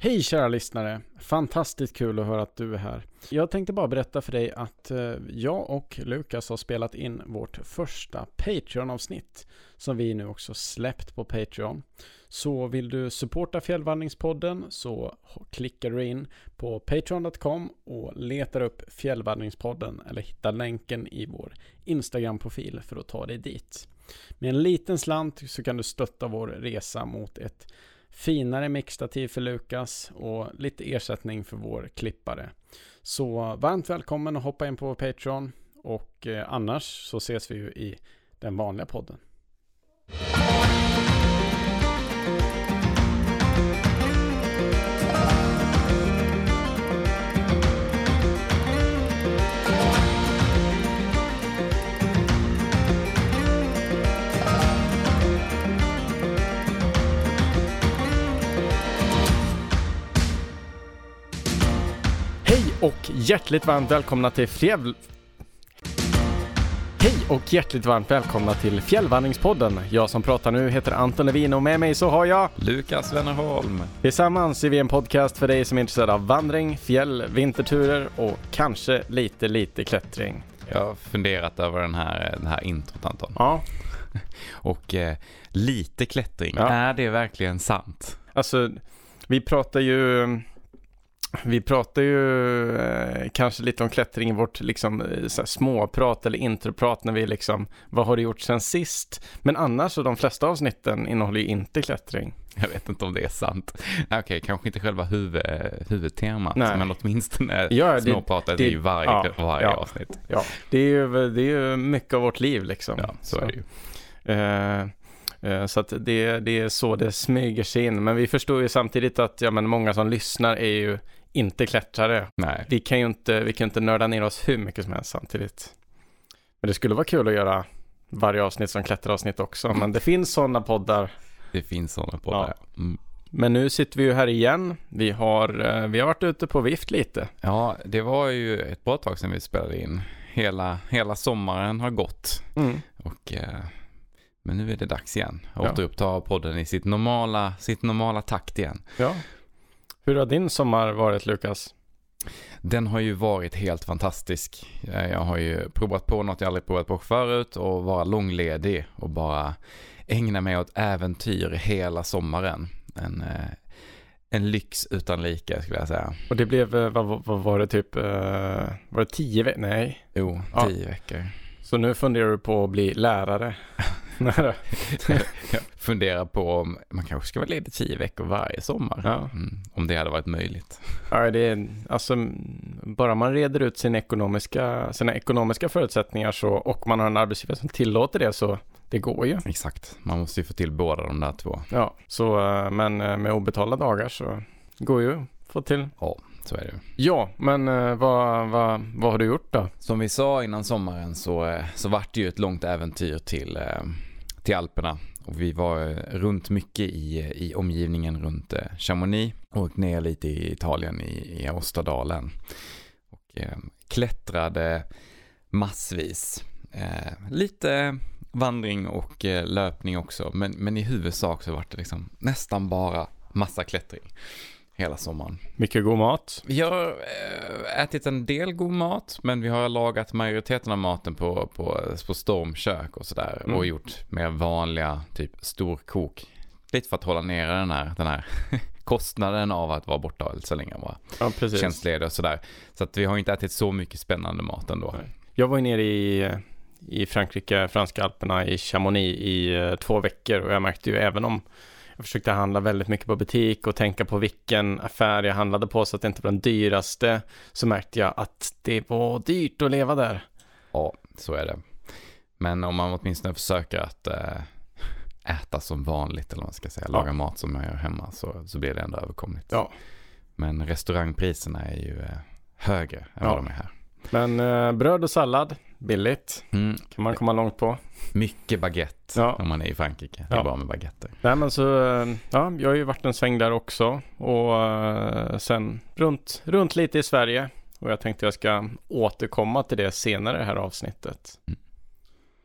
Hej kära lyssnare! Fantastiskt kul att höra att du är här. Jag tänkte bara berätta för dig att eh, jag och Lukas har spelat in vårt första Patreon-avsnitt som vi nu också släppt på Patreon. Så vill du supporta Fjällvandringspodden så klickar du in på patreon.com och letar upp Fjällvandringspodden eller hittar länken i vår Instagram-profil för att ta dig dit. Med en liten slant så kan du stötta vår resa mot ett finare mixtativ för Lukas och lite ersättning för vår klippare. Så varmt välkommen att hoppa in på vår Patreon och eh, annars så ses vi ju i den vanliga podden. Hej och hjärtligt varmt välkomna till Fjäll... Hej och hjärtligt varmt välkomna till Fjällvandringspodden. Jag som pratar nu heter Anton Levin och med mig så har jag Lukas Wennerholm. Tillsammans är vi en podcast för dig som är intresserad av vandring, fjäll, vinterturer och kanske lite, lite klättring. Jag har funderat över den här, den här introt Anton. Ja, Och eh, lite klättring, Ja. är det verkligen sant? alltså vi pratar ju vi pratar ju eh, kanske lite om klättring i vårt liksom eh, så här småprat eller introprat när vi liksom vad har du gjort sen sist? Men annars så de flesta avsnitten innehåller ju inte klättring. Jag vet inte om det är sant. Okej, kanske inte själva huvud, huvudtemat, Nej. men åtminstone Ja, det- småpratet det- är ju varje, ja, varje ja. avsnitt. Ja, det är ju, det är ju mycket av vårt liv liksom. Ja, så är det ju. Eh, eh, så att det, det är så det smyger sig in. Men vi förstår ju samtidigt att ja, men många som lyssnar är ju inte klättrare. Nej, Vi kan ju inte, vi kan inte nörda ner oss hur mycket som helst samtidigt. Men det skulle vara kul att göra varje avsnitt som klätteravsnitt också. Men det finns sådana poddar. det finns sådana på Ja. Mm. Men nu sitter vi ju här igen. Vi har, eh, vi har varit ute på vift lite. Ja, det var ju ett bra tag sedan vi spelade in. Hela, hela sommaren har gått. Mm. Och, eh, men nu är det dags igen. Ja. Återuppta podden i sitt normala, sitt normala takt igen. Ja. Hur har din sommar varit Lukas? Den har ju varit helt fantastisk. Eh, Jag har ju provat på något jag aldrig provat på förut och vara långledig och bara ägna mig åt äventyr hela sommaren. En, eh, en lyx utan like skulle jag säga. Och det blev, eh, vad, vad var det typ, var det tio veckor? Nej. Jo, Ja. tio veckor. Så nu funderar du på att bli lärare? Jag funderar på om man kanske ska vara ledig tio veckor varje sommar. ja. Mm, om det hade varit möjligt. ja, det är, alltså bara man reder ut sin ekonomiska, sina ekonomiska förutsättningar så, och man har en arbetsgivare som tillåter det så det går ju. Exakt, man måste ju få till båda de där två. Ja, så eh, men eh, med obetalda dagar så går ju att få till. Ja, så är det ju. Ja, men eh, vad, vad, vad har du gjort då? Som vi sa innan sommaren så, eh, så vart det ju ett långt äventyr till, eh, till Alperna. Och vi var eh, runt mycket i, i omgivningen runt eh, Chamonix och ner lite i Italien i, i Åstadalen. Och eh, klättrade massvis. Eh, lite vandring och eh, löpning också. Men, men i huvudsak så vart det liksom nästan bara massa klättring hela sommaren. Mycket god mat? Vi har eh, ätit en del god mat, men vi har lagat majoriteten av maten på, på, på stormkök och sådär. Mm. Och gjort mer vanliga, typ storkok. Lite för att hålla nere den här, den här kostnaden av att vara borta så länge vara Ja, precis. tjänstledig och sådär. Så att vi har inte ätit så mycket spännande mat ändå. Nej. Jag var ju nere i, i Frankrike, franska alperna, i Chamonix i eh, två veckor och jag märkte ju även om jag försökte handla väldigt mycket på butik och tänka på vilken affär jag handlade på så att det inte var den dyraste så märkte jag att det var dyrt att leva där. Ja, så är det. Men om man åtminstone försöker att eh, äta som vanligt, eller vad man ska säga, laga Ja. mat som man gör hemma, så, så blir det ändå överkomligt. Ja. Men restaurangpriserna är ju eh, högre än Ja. vad de är här. Men eh, bröd och sallad, billigt, Mm. kan man komma långt på. Mycket baguette Ja. om man är i Frankrike. Det är Ja. bra med baguetter. Nej men så, eh, ja, jag har ju varit en sväng där också och eh, sen runt, runt lite i Sverige och jag tänkte jag ska återkomma till det senare i det här avsnittet. Mm.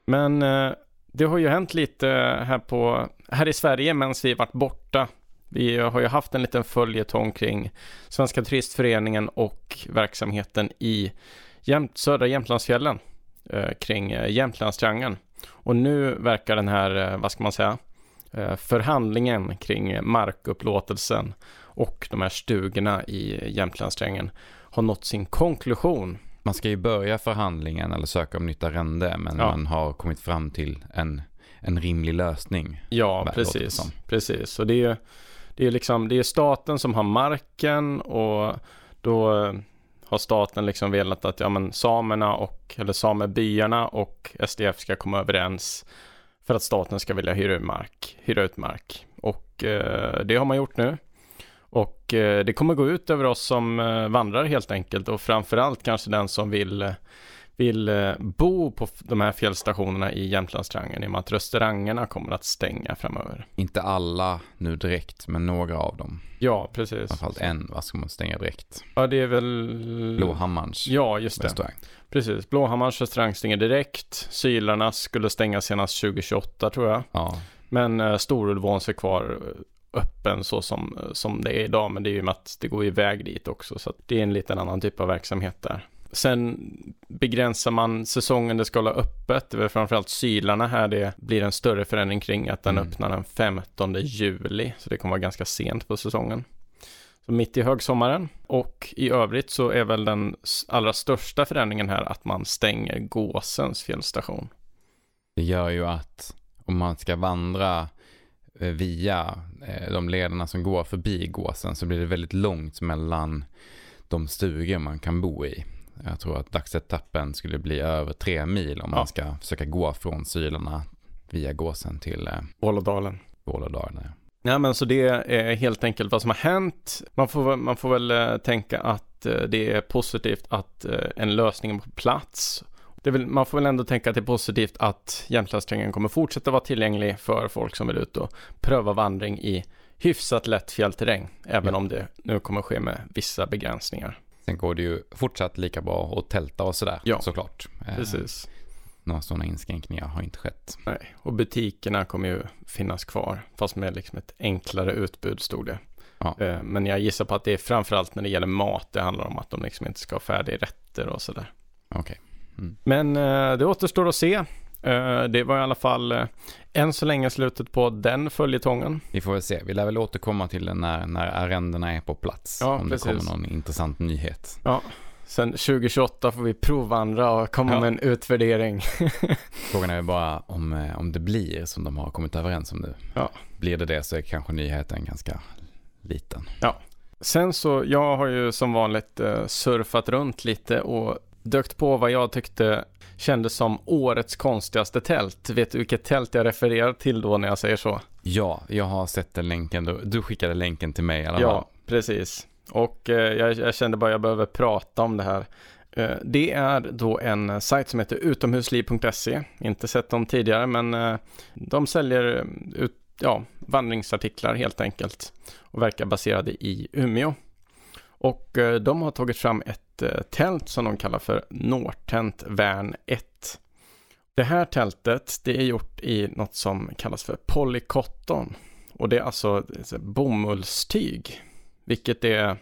Men eh, det har ju hänt lite här på, här i Sverige medan vi varit borta. Vi har ju haft en liten följetong kring Svenska Turistföreningen och verksamheten i jämt, södra Jämtlandsfjällen kring eh, Jämtlandstriangeln. Och nu verkar den här, eh, vad ska man säga, eh, förhandlingen kring markupplåtelsen och de här stugorna i Jämtlandstriangeln har nått sin konklusion. Man ska ju börja förhandlingen eller söka om nytt arrende men Ja. man har kommit fram till en, en rimlig lösning. Ja, precis. Precis, och det är ju det är liksom, det är staten som har marken och då eh, har staten liksom velat att ja, men samerna och, eller samebyarna och SDF ska komma överens för att staten ska vilja hyra ut mark. Hyra ut mark. Och eh, det har man gjort nu. Och eh, det kommer gå ut över oss som eh, vandrar helt enkelt och framförallt kanske den som vill, eh, vill eh, bo på de här fjällstationerna i Jämtlandstriangeln i och med att restaurangerna kommer att stänga framöver. Inte alla nu direkt men några av dem. Ja, precis. Framförallt en va, ska man stänga direkt. Ja, det är väl... Blåhammarns Ja, just det. restaurang. Precis. Blåhammars restaurang stänger direkt. Sylarna skulle stänga senast 2028 tror jag. Ja, Men eh, Storulvåns är kvar eh, öppen så som, eh, som det är idag. Men det är ju med att det går iväg dit också. Så det är en liten annan typ av verksamhet där. Sen begränsar man säsongen det ska hålla öppet. Det är framförallt Sylarna här det blir en större förändring kring att den Mm. öppnar den 15 juli. Så det kommer vara ganska sent på säsongen. Så mitt i högsommaren. Och i övrigt så är väl den allra största förändringen här att man stänger Gåsens fjällstation. det gör ju att om man ska vandra eh, via eh, de lederna som går förbi gåsen så blir det väldigt långt mellan de stugor man kan bo i. Jag tror att dagsetappen skulle bli över tre mil om Ja. man ska försöka gå från Sylarna via gåsen till eh, Vålådalen. Vålådalen. Ja, men så det är helt enkelt vad som har hänt. Man får, man får väl eh, tänka att eh, det är positivt att en lösning är på plats. Väl, man får väl ändå tänka att det är positivt att Jämtlandsträngen kommer fortsätta vara tillgänglig för folk som vill ut och pröva vandring i hyfsat lätt fjällterräng. Även Ja. om det nu kommer ske med vissa begränsningar. Sen går det ju fortsatt lika bra att tälta och sådär Ja. såklart. Eh, Precis. Några sådana inskränkningar har inte skett. Nej. Och butikerna kommer ju finnas kvar. Fast med liksom ett enklare utbud stod det. Ja. Eh, Men jag gissar på att det är framförallt när det gäller mat. Det handlar om att de liksom inte ska ha färdigrätter och sådär. Okej. Men eh, det återstår att se. Eh, det var i alla fall eh, än så länge slutet på den följetongen. Vi får väl se. Vi lär väl återkomma till det när, när arrendena är på plats. Ja, om precis. det kommer någon intressant nyhet. Sen 2028 får vi provvandra och komma Ja. med en utvärdering. Frågan är bara om, eh, om det blir som de har kommit överens om nu. Ja. Blir det det så är kanske nyheten ganska liten. Sen så, jag har ju som vanligt surfat runt lite och dökt på vad jag tyckte kändes som årets konstigaste tält. Vet du vilket tält jag refererar till då när jag säger så? Ja, jag har sett den länken. Du, du skickade länken till mig i alla fall. Ja, precis. Och eh, jag, jag kände bara jag behöver prata om det här. Eh, det är då en sajt som heter utomhusliv.se. Inte sett dem tidigare, men eh, de säljer eh, ut, ja, vandringsartiklar helt enkelt och verkar baserade i Umeå. Och de har tagit fram ett tält som de kallar för Nortent Värn 1. Det här tältet, det är gjort i något som kallas för polycotton. Och det är alltså bomullstyg. Vilket är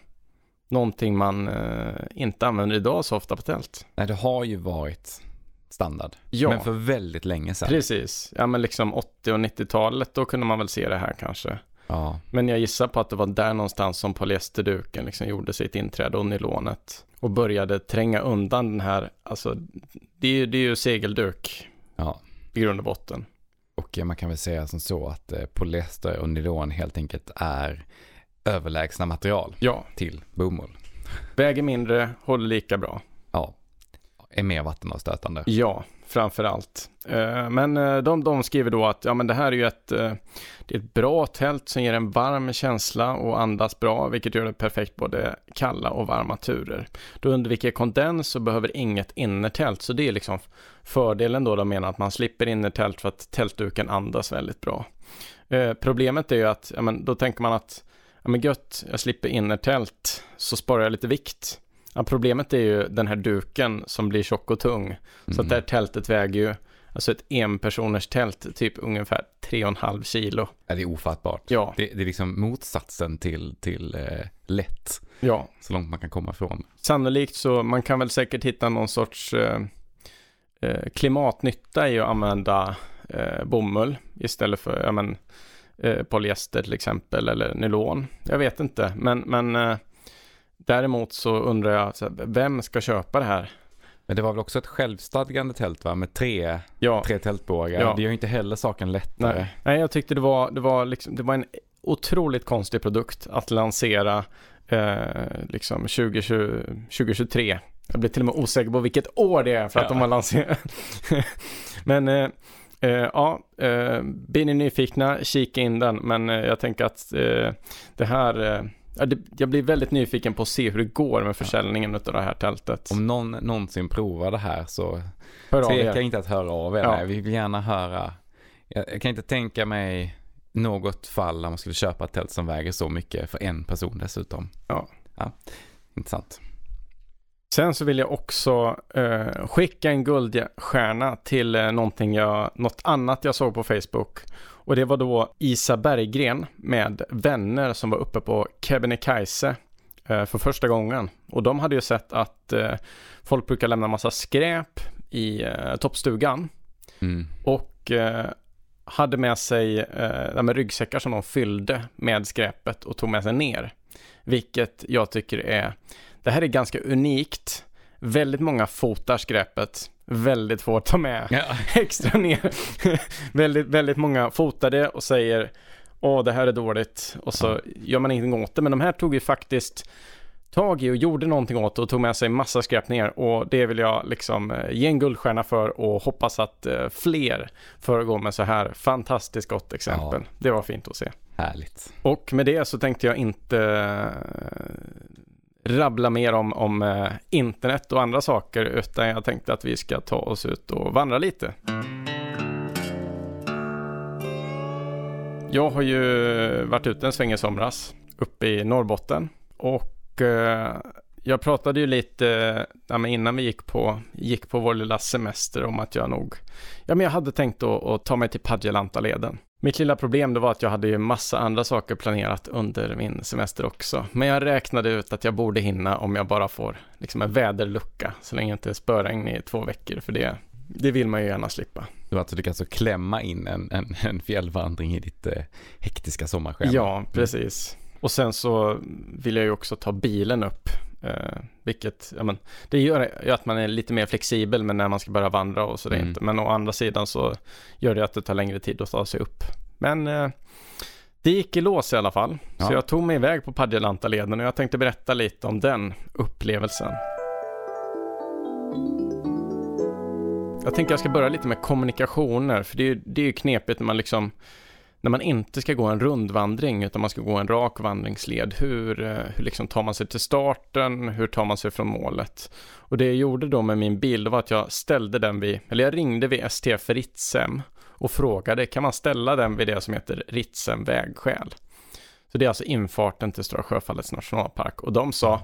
någonting man eh, inte använder idag så ofta på tält. Nej, det har ju varit standard. Ja. Men för väldigt länge sedan. Precis, ja men liksom 80 och 90-talet, då kunde man väl se det här kanske. Ja, Men jag gissar på att det var där någonstans som polyesterduken liksom gjorde sitt inträde och nylonet. Och började tränga undan den här, alltså det är ju, det är ju segelduk ja. i grund och botten. Och man kan väl säga som så att eh, polyester och nylon helt enkelt är överlägsna material Ja, till bomull. väger mindre, håller lika bra. Ja, är mer vattenavstötande. Ja, framför allt. Eh, men eh, de, de skriver då att ja, men det här är ju ett, eh, det är ett bra tält som ger en varm känsla och andas bra, vilket gör det perfekt både kalla och varma turer. Då undviker kondens och behöver inget innertält, så det är liksom fördelen då. De menar att man slipper innertält för att tältduken andas väldigt bra. Problemet är ju att, ja, men då tänker man att, ja men gött, jag slipper innertält, så sparar jag lite vikt. Ja, problemet är ju den här duken som blir tjock och tung. Så att det här tältet väger ju Alltså ett enpersoners tält, typ ungefär 3,5 kilo. Ja, det är ofattbart. Ja. Det, det är liksom motsatsen till, till eh, lätt, Ja, så långt man kan komma ifrån. sannolikt så man kan väl säkert hitta någon sorts eh, eh, klimatnytta i att använda eh, bomull istället för ja, men, eh, polyester till exempel eller nylon. Jag vet inte, men, men eh, däremot så undrar jag, så här, vem ska köpa det här? Men det var väl också ett självstadgande tält va? Med tre, Ja, tre tältbågar. Ja. Det gör ju inte heller saken lättare. nej. nej, jag tyckte det var, det var, liksom, det var en otroligt konstig produkt att lansera eh, liksom 2020, 2023. Jag blir till och med osäker på vilket år det är för att Ja. de har lanserat. Men eh, eh, ja, eh, blir ni nyfikna, kika in den. Men eh, jag tänker att eh, det här, eh, jag blir väldigt nyfiken på att se hur det går med försäljningen av det här tältet. Om någon någonsin provar det här så Hör tveka inte att höra av er. Ja. Vi vill gärna höra. Jag, kan inte tänka mig något fall där man skulle köpa ett tält som väger så mycket för en person dessutom. Ja. ja intressant. Sen så vill jag också eh, skicka en guldstjärna till eh, någonting jag, något annat jag såg på Facebook. Och det var då Isa Berggren med vänner som var uppe på Kebnekaise eh, för första gången. Och de hade ju sett att eh, folk brukar lämna massa skräp i eh, toppstugan. Mm. Och hade med sig med ryggsäckar som de fyllde med skräpet och tog med sig ner. Vilket jag tycker är, det här är ganska unikt. Väldigt många fotar skräpet. Väldigt få ta med Ja. extra ner. väldigt, väldigt många fotade och säger Åh, det här är dåligt. Och så gör man ingenting åt det. Men de här tog ju faktiskt tag i och gjorde någonting åt det och tog med sig massa skräp ner. Och det vill jag liksom eh, ge en guldstjärna för och hoppas att eh, fler föregår med så här fantastiskt gott exempel. Det var fint att se. Härligt. Och med det så tänkte jag inte eh, rabbla mer om, om eh, internet och andra saker utan jag tänkte att vi ska ta oss ut och vandra lite. Jag har ju varit ute en sväng i somras uppe i Norrbotten och eh, jag pratade ju lite ja, innan vi gick på, gick på vår lilla semester om att jag nog, ja men jag hade tänkt att, att ta mig till Padjelantaleden. Mitt lilla problem det var att jag hade ju massa andra saker planerat under min semester också. Men jag räknade ut att jag borde hinna om jag bara får liksom en väderlucka så länge det inte är spöregn i två veckor för det, det vill man ju gärna slippa. Du har alltså lyckats klämma in en, en, en fjällvandring i ditt eh, hektiska sommarschema. Ja, precis. Och sen så vill jag ju också ta bilen upp. Eh, vilket, ja men, det gör ju att man är lite mer flexibel med när man ska börja vandra och så det är Mm. Men å andra sidan så gör det att det tar längre tid att ta sig upp. Men eh, det gick i lås i alla fall. Så Ja. jag tog mig iväg på Padjelanta-leden och jag tänkte berätta lite om den upplevelsen. Jag tänker jag ska börja lite med kommunikationer, för det är ju, det är ju knepigt när man liksom när man inte ska gå en rundvandring utan man ska gå en rak vandringsled. Hur, eh, hur liksom tar man sig till starten? Hur tar man sig från målet? Och det jag gjorde då med min bil var att jag ställde den vid, eller jag ringde vid STF Ritsem och frågade kan man ställa den vid det som heter Ritsem vägskäl? Så det är alltså infarten till Stora Sjöfallets nationalpark och de sa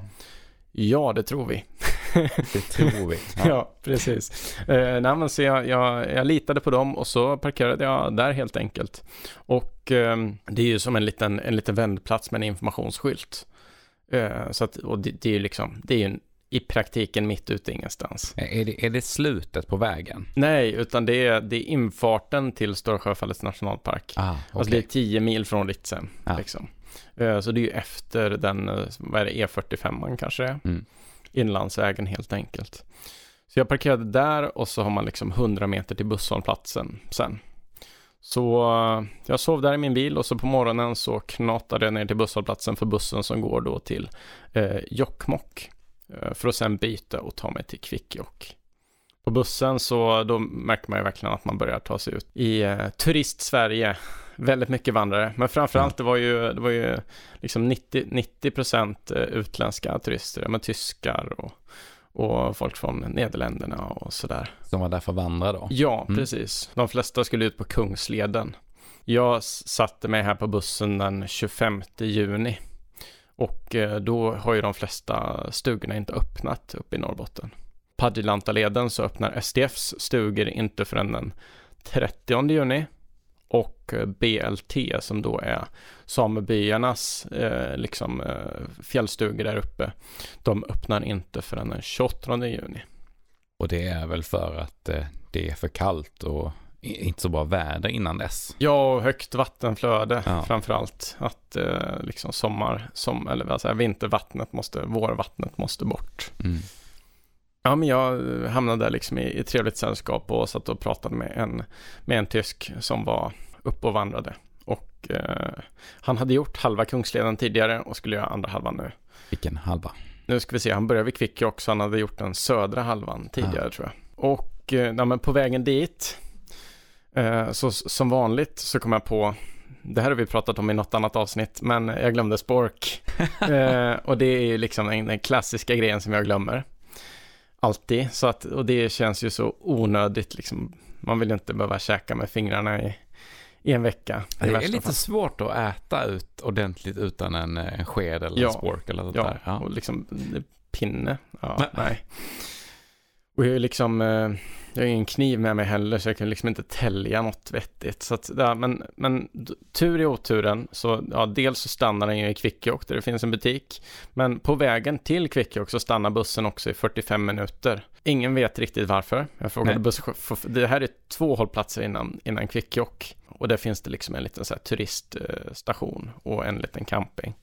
ja det tror vi. Det tror vi. Ja, precis. Eh, nej, men så jag, jag, jag litade på dem och så parkerade jag där helt enkelt. Och eh, det är ju som en liten, en liten vändplats med en informationsskylt. Eh, så att, och det, det är ju liksom, det är en, i praktiken mitt ute ingenstans. Är, det, är det slutet på vägen? Nej, utan det är, det är infarten till Stora Sjöfallets nationalpark. Ah, Alltså det är 10 mil från Ritsem. Ja. Liksom. Eh, Så det är ju efter den, eh, vad är det, E45 man kanske är. Mm. Inlandsvägen helt enkelt. Så jag parkerade där och så har man liksom 100 meter till busshållplatsen sen. Så eh, jag sov där i min bil och så på morgonen så knatade jag ner till busshållplatsen för bussen som går då till eh, Jokkmokk. Eh, för att sen byta och ta mig till Kvikkjokk. På bussen så då märker man ju verkligen att man börjar ta sig ut i eh, turist-Sverige. Väldigt mycket vandrare, men framförallt det var ju, det var ju liksom 90, 90% eh, utländska turister, men tyskar och, och folk från Nederländerna och sådär. Som var där för att vandra då? Ja, Mm. precis. De flesta skulle ut på Kungsleden. Jag satte mig här på bussen den 25 juni. Och eh, då har ju de flesta stugorna inte öppnat uppe i Norrbotten. Padjelantaleden så öppnar SDFs stugor inte förrän den 30 juni och eh, BLT som då är samebyarnas eh, liksom, eh, fjällstugor där uppe. De öppnar inte förrän den 28 juni. Och det är väl för att eh, det är för kallt och inte så bra väder innan dess. Ja, och högt vattenflöde Ja. framför allt. Att eh, liksom sommar, som, eller vad säger vintervattnet måste, vårvattnet måste bort. Mm. Ja, men jag hamnade där liksom i, i trevligt sällskap och satt och pratade med en, med en tysk som var uppe och vandrade. Och eh, han hade gjort halva Kungsleden tidigare och skulle göra andra halvan nu. Vilken halva. Nu ska vi se, han började vid Kvikkjokk så han hade gjort den södra halvan tidigare tror jag. Och eh, ja, men på vägen dit, eh, så som vanligt så kom jag på, det här har vi pratat om i något annat avsnitt, men jag glömde Spork. eh, och det är ju liksom den, den klassiska grejen som jag glömmer. Alltid, så att, och det känns ju så onödigt liksom. Man vill ju inte behöva käka med fingrarna i, i en vecka. Det är lite fall. svårt att äta ut ordentligt utan en, eh, en sked eller Ja. en spork eller sånt Ja, där. Ja. och liksom eh, pinne. Ja, Nej. nej. Och jag är liksom, eh, jag har ingen kniv med mig heller så jag kan liksom inte tälja något vettigt. Så att, ja, men, men tur i oturen så, ja, dels så stannar den ju i Kvikkjokk där det finns en butik. Men på vägen till Kvikkjokk så stannar bussen också i 45 minuter. Ingen vet riktigt varför. Jag frågade busschauffören, det här är två hållplatser innan, innan Kvikkjokk. Och där finns det liksom en liten så turiststation och en liten camping.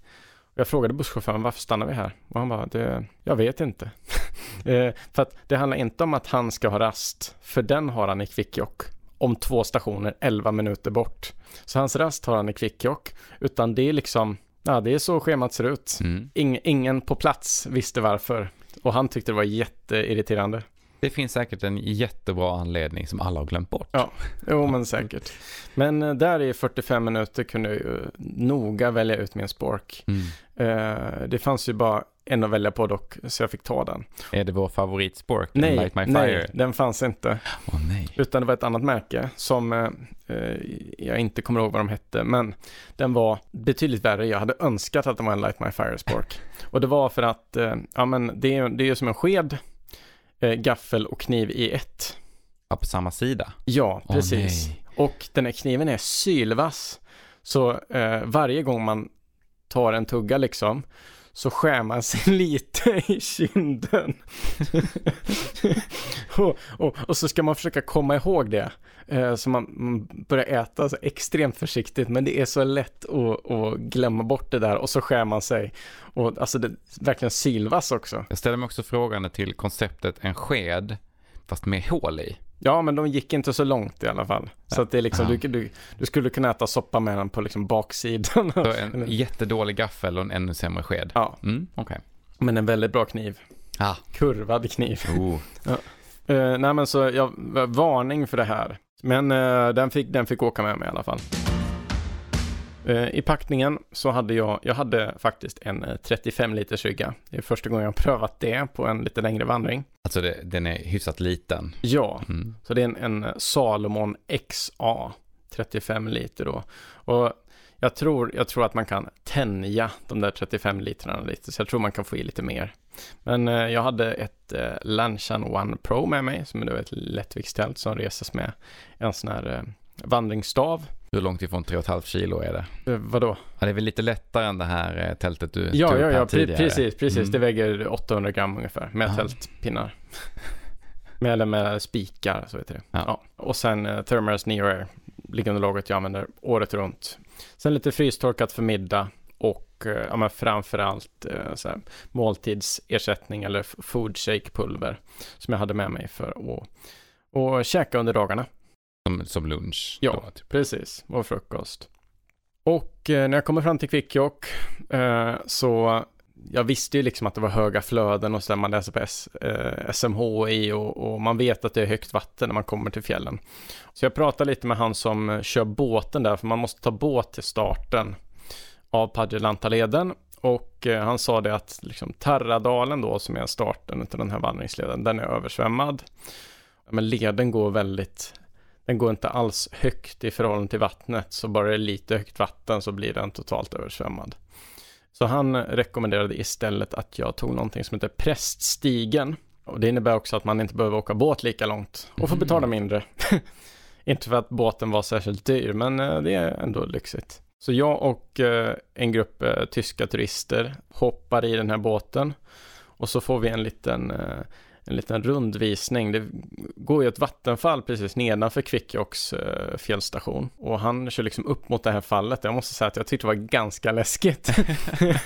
Jag frågade busschauffören varför stannar vi här? Och han bara, det, jag vet inte. eh, för att det handlar inte om att han ska ha rast, för den har han i Kvikkjokk. Om två stationer, 11 minuter bort. Så hans rast har han i Kvikkjokk. Utan det är liksom, ja det är så schemat ser ut. Mm. Ing, ingen på plats visste varför. Och han tyckte det var jätteirriterande. Det finns säkert en jättebra anledning som alla har glömt bort. Ja. Jo men säkert. Men eh, där i 45 minuter kunde jag ju noga välja ut min spork. Mm. Eh, det fanns ju bara en att välja på dock, så jag fick ta den. Är det vår favoritspork? Nej, Light My nej, Fire? den fanns inte. Åh nej. Utan det var ett annat märke som eh, eh, jag inte kommer ihåg vad de hette, men den var betydligt värre. Jag hade önskat att det var en Light My Fire Spork. Och det var för att, eh, ja men det är, det är ju som en sked, eh, gaffel och kniv i ett. Ja, på samma sida? Ja, precis. nej. och den här kniven är sylvass. Så eh, varje gång man tar en tugga liksom, så skär man sig lite i kinden. och, och, och så ska man försöka komma ihåg det. Eh, så man, man börjar äta så extremt försiktigt, men det är så lätt att, att glömma bort det där och så skär man sig. Och alltså det verkligen sylvass också. Jag ställer mig också frågande till konceptet en sked, fast med hål i. Ja, men de gick inte så långt i alla fall. Så att det är liksom, Ja. du, du, du skulle kunna äta soppa med den på liksom baksidan. Så en jättedålig gaffel och en ännu sämre sked. Ja, Mm, okej. men en väldigt bra kniv. Ah. Kurvad kniv. Oh. Uh, nej, men så jag, varning för det här. Men eh, den, fick, den fick åka med mig i alla fall. Eh, I packningen så hade jag, jag hade faktiskt en eh, 35 liters rygga. Det är första gången jag har prövat det på en lite längre vandring. Alltså det, den är hyfsat liten. Ja, Mm. Så det är en, en Salomon XA 35 liter då. Och jag tror, jag tror att man kan tänja de där 35 litrarna lite, så jag tror man kan få i lite mer. Men eh, jag hade ett eh, Lanchan One Pro med mig, som är ett lättviktstält som reses med en sån här eh, vandringsstav. Hur långt ifrån 3,5 kilo är det? Eh, vadå? Ja, det är väl lite lättare än det här eh, tältet du Ja, tog ja, upp ja, tidigare. precis, precis. Mm. Det väger 800 gram ungefär med Ja. tältpinnar. med, eller med spikar, så heter det. Ja. Ja. Och sen eh, Thermers Neo Air, liggunderlaget jag använder året runt. Sen lite frystorkat för middag och eh, ja, men framförallt eh, så här, måltidsersättning eller food shake pulver som jag hade med mig för att och käka under dagarna. Som, som lunch. Ja. Då, typ. Precis, och frukost. Och eh, när jag kommer fram till Kvikkjokk eh, så jag visste ju liksom att det var höga flöden och så där man läser på S, eh, SMHI och, och man vet att det är högt vatten när man kommer till fjällen. Så jag pratade lite med han som eh, kör båten där, för man måste ta båt till starten av Padjelantaleden. Och eh, han sa det att liksom Tarradalen då, som är starten av den här vandringsleden, den är översvämmad. Men leden går väldigt den går inte alls högt i förhållande till vattnet, så bara det är lite högt vatten så blir den totalt översvämmad. Så han rekommenderade istället att jag tog någonting som heter Präststigen. Och det innebär också att man inte behöver åka båt lika långt och får betala mindre. inte för att båten var särskilt dyr, men eh, det är ändå lyxigt. Så jag och eh, en grupp eh, tyska turister hoppar i den här båten och så får vi en liten, en liten rundvisning. Det går ju ett vattenfall precis nedanför Kvikkjoks eh, fjällstation och han kör liksom upp mot det här fallet. Jag måste säga att jag tyckte det var ganska läskigt.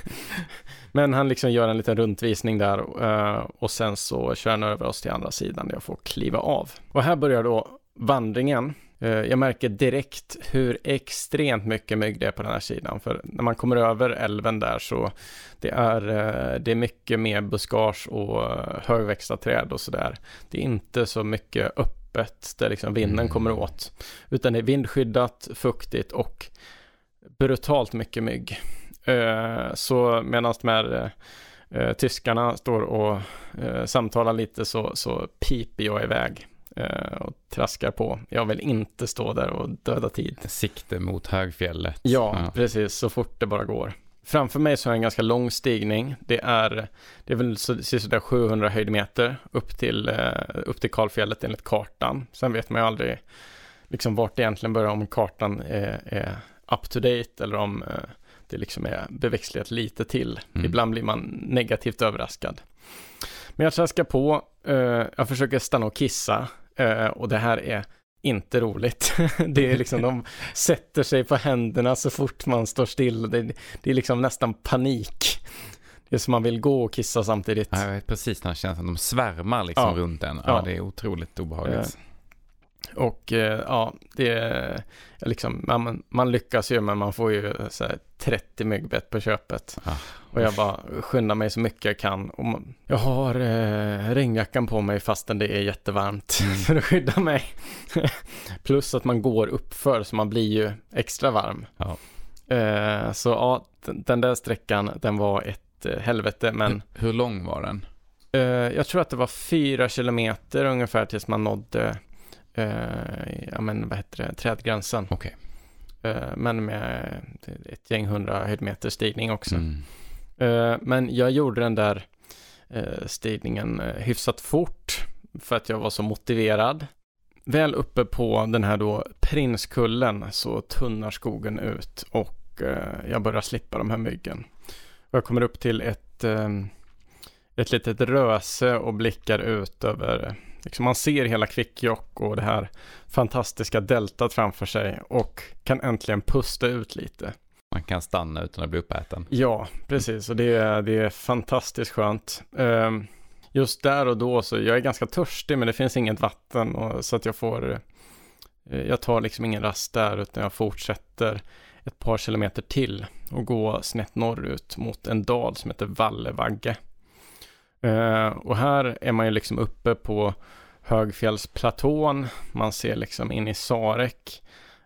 Men han liksom gör en liten rundvisning där eh, och sen så kör han över oss till andra sidan där jag får kliva av. Och här börjar då vandringen. Eh, Jag märker direkt hur extremt mycket mygg det är på den här sidan. För när man kommer över älven där så det är, eh, det är mycket mer buskage och eh, högväxta träd och sådär. Det är inte så mycket öppet där liksom vinden Mm. kommer åt. Utan det är vindskyddat, fuktigt och brutalt mycket mygg. Så medan de här tyskarna står och samtalar lite så, så piper jag iväg och traskar på. Jag vill inte stå där och döda tid. Sikte mot högfjället. Ja, precis, så fort det bara går. Framför mig så är en ganska lång stigning. Det är, det är väl så, sådär 700 höjdmeter upp till, eh, upp till Kalfjället enligt kartan. Sen vet man ju aldrig liksom vart det egentligen börjar om kartan är, är up to date eller om eh, det liksom är beväxlat lite till. Mm. Ibland blir man negativt överraskad. Men jag traskar på, eh, jag försöker stanna och kissa eh, och det här är inte roligt. det är liksom, de sätter sig på händerna så fort man står still. Det, det är liksom nästan panik. Det är som man vill gå och kissa samtidigt. Ja, jag vet precis den här känslan. De svärmar liksom Ja. runt en. Ja, Ja. det är otroligt obehagligt. Och eh, ja, det är liksom, man, man lyckas ju men man får ju så här, 30 myggbett på köpet. Ah. Och jag bara skyndar mig så mycket jag kan. Och man, jag har eh, regnjackan på mig fastän det är jättevarmt Mm. för att skydda mig. Plus att man går uppför så man blir ju extra varm. Ja. Eh, så ja, den, där sträckan den var ett eh, helvete men Hur, hur lång var den? Eh, jag tror att det var fyra kilometer ungefär tills man nådde, ja men vad heter det, trädgränsen. Okej. Eh, men med ett gäng hundra höjdmeter stigning också. Mm. Eh, men jag gjorde den där eh, stigningen eh, hyfsat fort för att jag var så motiverad. Väl uppe på den här då Prinskullen så tunnar skogen ut och eh, jag börjar slippa de här myggen. Jag kommer upp till ett, eh, ett litet röse och blickar ut över, liksom man ser hela Kvikkjokk och det här fantastiska deltat framför sig och kan äntligen pusta ut lite. Man kan stanna utan att bli uppäten. Ja, precis. Och det är, det är fantastiskt skönt. Ehm, just där och då så, jag är ganska törstig men det finns inget vatten och, så att jag får, eh, jag tar liksom ingen rast där utan jag fortsätter ett par kilometer till och gå snett norrut mot en dal som heter Vallevagge. Eh, och här är man ju liksom uppe på högfjällsplatån, man ser liksom in i Sarek,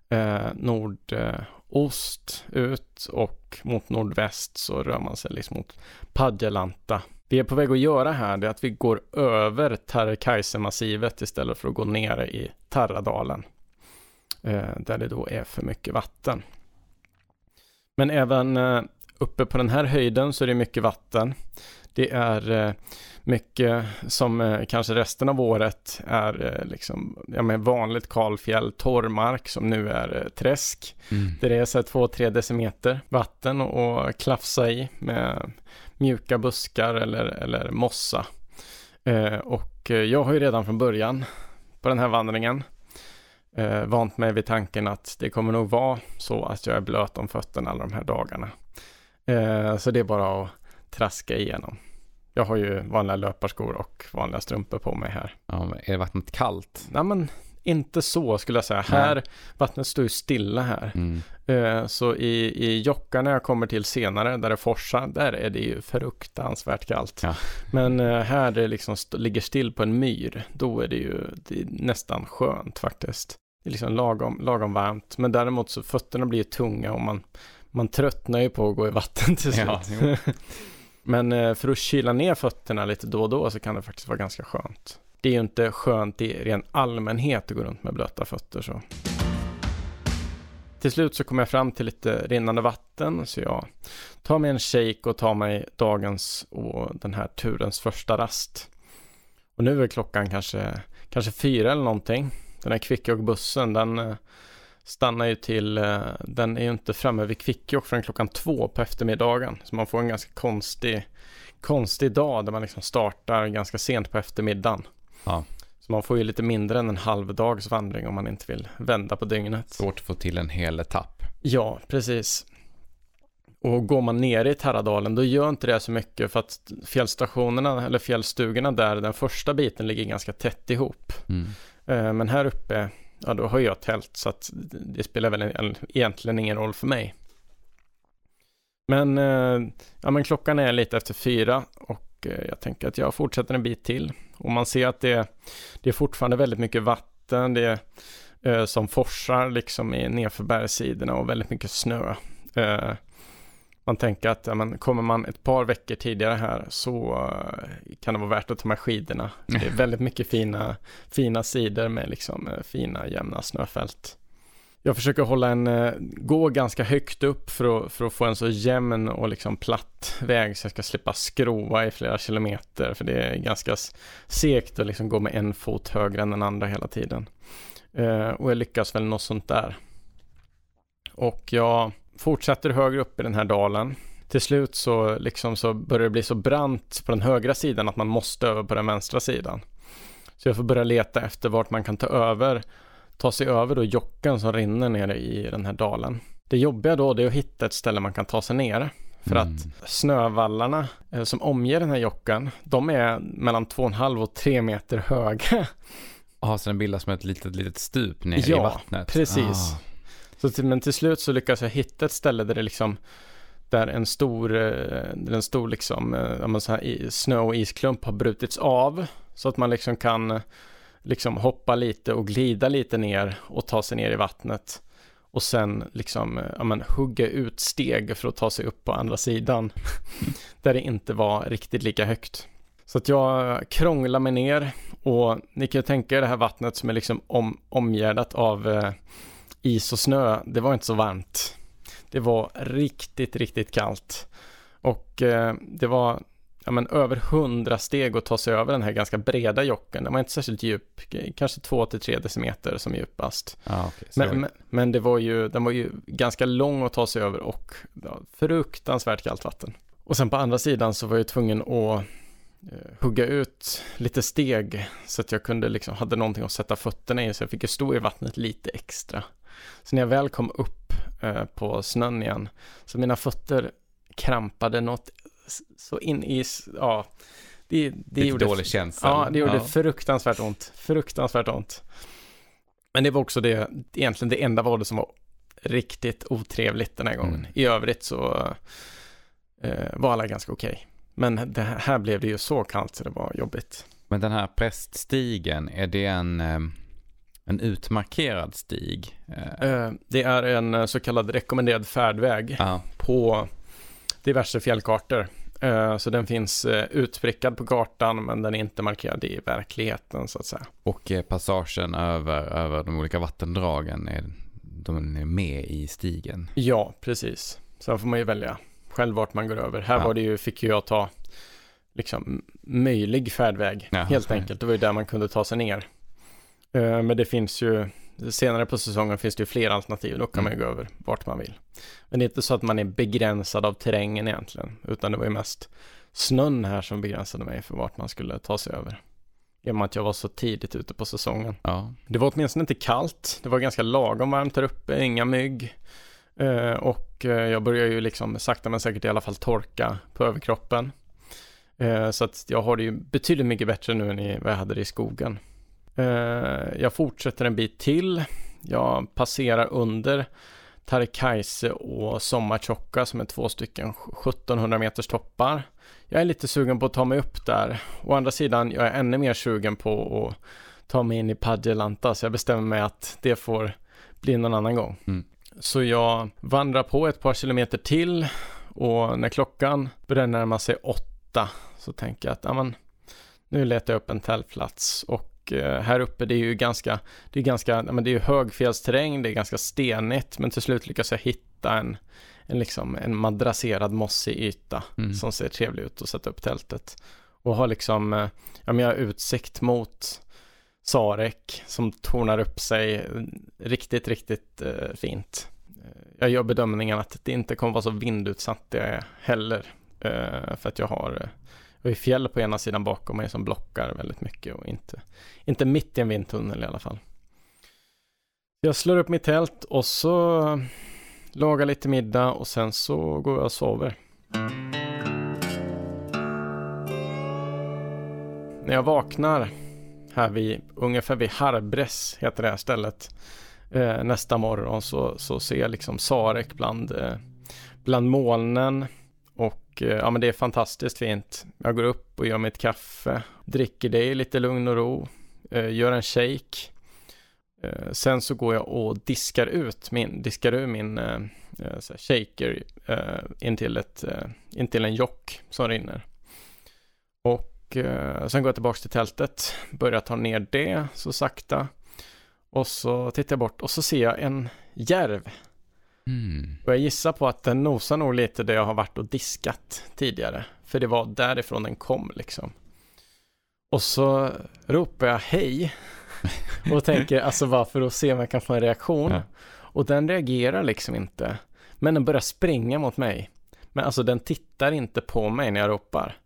eh, nordost ut och mot nordväst så rör man sig liksom mot Padjelanta. Det Vi är på väg att göra här det är att vi går över Tarrekaise-massivet istället för att gå nere i Tarradalen. Eh, där det då är för mycket vatten. Men även uppe på den här höjden så är det mycket vatten. Det är eh, mycket som eh, kanske resten av året är eh, liksom, ja men vanligt kalfjäll, torrmark som nu är träsk. Mm. Där det är så två, tre decimeter vatten och klafsa i med mjuka buskar eller, eller mossa. Och jag har ju redan från början på den här vandringen vant mig vid tanken att det kommer nog vara så att jag är blöt om fötterna alla de här dagarna. Eh, så det är bara att traska igenom. Jag har ju vanliga löparskor och vanliga strumpor på mig här. Ja, är vattnet kallt? Nej men inte så skulle jag säga. Nej. Här, vattnet står ju stilla här. Mm. Eh, Så i, i Jockarna jag kommer till senare, där det forsar, där är det ju fruktansvärt kallt. Ja. Men eh, här det liksom st- ligger still på en myr, då är det ju det är nästan skönt faktiskt. Det är liksom lagom, lagom varmt, men däremot så fötterna blir ju tunga och man, man tröttnar ju på att gå i vatten till slut. Ja. Men eh, för att kyla ner fötterna lite då och då så kan det faktiskt vara ganska skönt. Det är ju inte skönt i ren allmänhet att gå runt med blöta fötter så. Till slut så kommer jag fram till lite rinnande vatten så jag tar mig en shake och tar mig dagens och den här turens första rast. Och nu är klockan kanske, kanske fyra eller någonting. Den här Kvikkjokk-bussen, den eh, stannar ju till, eh, den är ju inte framme vid Kvikkjokk förrän klockan två på eftermiddagen. Så man får en ganska konstig, konstig dag där man liksom startar ganska sent på eftermiddagen. Ja. Så man får ju lite mindre än en halv dags vandring om man inte vill vända på dygnet. Svårt att få till en hel etapp. Ja, precis. Och går man ner i Terradalen då gör inte det så mycket för att fjällstationerna eller fjällstugorna där den första biten ligger ganska tätt ihop. Mm. Eh, Men här uppe, ja då har jag tält så att det spelar väl en- egentligen ingen roll för mig. Men, eh, ja, men klockan är lite efter fyra och eh, jag tänker att jag fortsätter en bit till. Och man ser att det, det är fortfarande väldigt mycket vatten, det är eh, som forsar liksom nerför bergssidorna och väldigt mycket snö. Man tänker att ja, men, kommer man ett par veckor tidigare här så eh, kan det vara värt att ta med skidorna. Det är väldigt mycket fina, fina sidor med liksom eh, fina jämna snöfält. Jag försöker hålla en, eh, gå ganska högt upp för att, för att få en så jämn och liksom platt väg så jag ska slippa skrova i flera kilometer för det är ganska segt att liksom gå med en fot högre än den andra hela tiden. Och jag lyckas väl något sånt där. Och jag fortsätter högre upp i den här dalen. Till slut så, liksom så börjar det bli så brant på den högra sidan att man måste över på den vänstra sidan. Så jag får börja leta efter vart man kan ta över, ta sig över då jocken som rinner nere i den här dalen. Det jobbiga då det är att hitta ett ställe man kan ta sig ner. För Mm. att snövallarna eh, som omger den här jocken, de är mellan 2,5 och 3 meter höga. Ja, så den bildas som ett litet, litet stup ner i Ja, vattnet. precis. Ah. Så till, men till slut så lyckas jag hitta ett ställe där det liksom där en stor, eh, där en stor liksom, eh, ja, men så här snö och isklump har brutits av. Så att man liksom kan eh, liksom hoppa lite och glida lite ner och ta sig ner i vattnet. Och sen liksom, eh, ja, men hugga ut steg för att ta sig upp på andra sidan. där det inte var riktigt lika högt. Så att jag krånglar mig ner och ni kan ju tänka er det här vattnet som är liksom om, omgärdat av eh, is och snö, det var inte så varmt. Det var riktigt, riktigt kallt. Och eh, det var ja, men, över hundra steg att ta sig över den här ganska breda jocken. Den var inte särskilt djup, kanske 2-3 decimeter som djupast. Okej. Så Men, men, men det var ju, den var ju ganska lång att ta sig över och ja, fruktansvärt kallt vatten. Och sen på andra sidan så var jag tvungen att eh, hugga ut lite steg så att jag kunde liksom, hade någonting att sätta fötterna i så jag fick ju stå i vattnet lite extra. Så när jag väl kom upp eh, på snön igen så mina fötter krampade något så in i, ja, det, det Lite gjorde dålig känsla. Ja, det gjorde fruktansvärt ont. Fruktansvärt ont. Men det var också det, egentligen det enda valet som var riktigt otrevligt den här gången. Mm. I övrigt så eh, var alla ganska okej. Men det här blev det ju så kallt så det var jobbigt. Men den här präststigen, är det en, eh, en utmarkerad stig? Eh, Eh, det är en eh, så kallad rekommenderad färdväg Ja, på diverse fjällkartor. Så den finns utprickad på kartan men den är inte markerad i verkligheten så att säga. och passagen över, över de olika vattendragen, är, de är med i stigen. Ja, precis. Sen får man ju välja själv vart man går över. Här Ja. var det ju, fick ju jag ta liksom möjlig färdväg, Ja, helt enkelt. Det var ju där man kunde ta sig ner. Eh, Men det finns ju, senare på säsongen finns det ju fler alternativ. Då kan man ju Mm. gå över vart man vill. Men det är inte så att man är begränsad av terrängen egentligen, utan det var ju mest snön här som begränsade mig för vart man skulle ta sig över. I och med att jag var så tidigt ute på säsongen. Ja, Det var åtminstone inte kallt. Det var ganska lagom varmt här uppe, inga mygg. Eh, och eh, jag börjar ju liksom sakta men säkert i alla fall torka på överkroppen. Så att jag har det ju betydligt mycket bättre nu än vad jag hade det i skogen. Eh, jag fortsätter en bit till. Jag passerar under Tarkaise och Sommartjocka som är två stycken 1700 meters toppar. Jag är lite sugen på att ta mig upp där. Å andra sidan, jag är ännu mer sugen på att ta mig in i Padjelanta så jag bestämmer mig att det får bli någon annan gång. Mm. Så jag vandrar på ett par kilometer till och när klockan börjar närma sig åtta så tänker jag att ja, men, nu letar jag upp en tältplats och eh, här uppe det är ju ganska, det är ganska, men det är ju högfjällsterräng, det är ganska stenigt men till slut lyckas jag hitta en, en, liksom, en madrasserad mossig yta Mm. som ser trevlig ut att sätta upp tältet. Och har liksom, eh, ja men jag har utsikt mot Sarek som tornar upp sig riktigt, riktigt eh, fint. Jag gör bedömningen att det inte kommer vara så vindutsatt det heller. Eh, för att jag har, eh, jag har fjäll på ena sidan bakom mig som blockar väldigt mycket och inte, inte mitt i en vindtunnel i alla fall. Jag slår upp mitt tält och så lagar lite middag och sen så går jag och sover. När jag vaknar här vid, ungefär vid Harbres heter det här stället, eh, nästa morgon så, så ser jag liksom Sarek bland, eh, bland molnen Eh, ja men det är fantastiskt fint. Jag går upp och gör mitt kaffe, dricker det i lite lugn och ro, eh, gör en shake. Eh, sen så går jag och diskar ut min, diskar ur min eh, shaker in till, ett, in till en jock som rinner. Och sen går jag tillbaka till tältet, börjar ta ner det så sakta. Och så tittar jag bort och så ser jag en järv. Mm. Och jag gissar på att den nosar nog lite där jag har varit och diskat tidigare. För det var därifrån den kom liksom. Och så ropar jag hej. Och tänker alltså varför att se om jag kan få en reaktion. Ja. Och den reagerar liksom inte. Men den börjar springa mot mig. Men alltså den tittar inte på mig när jag ropar.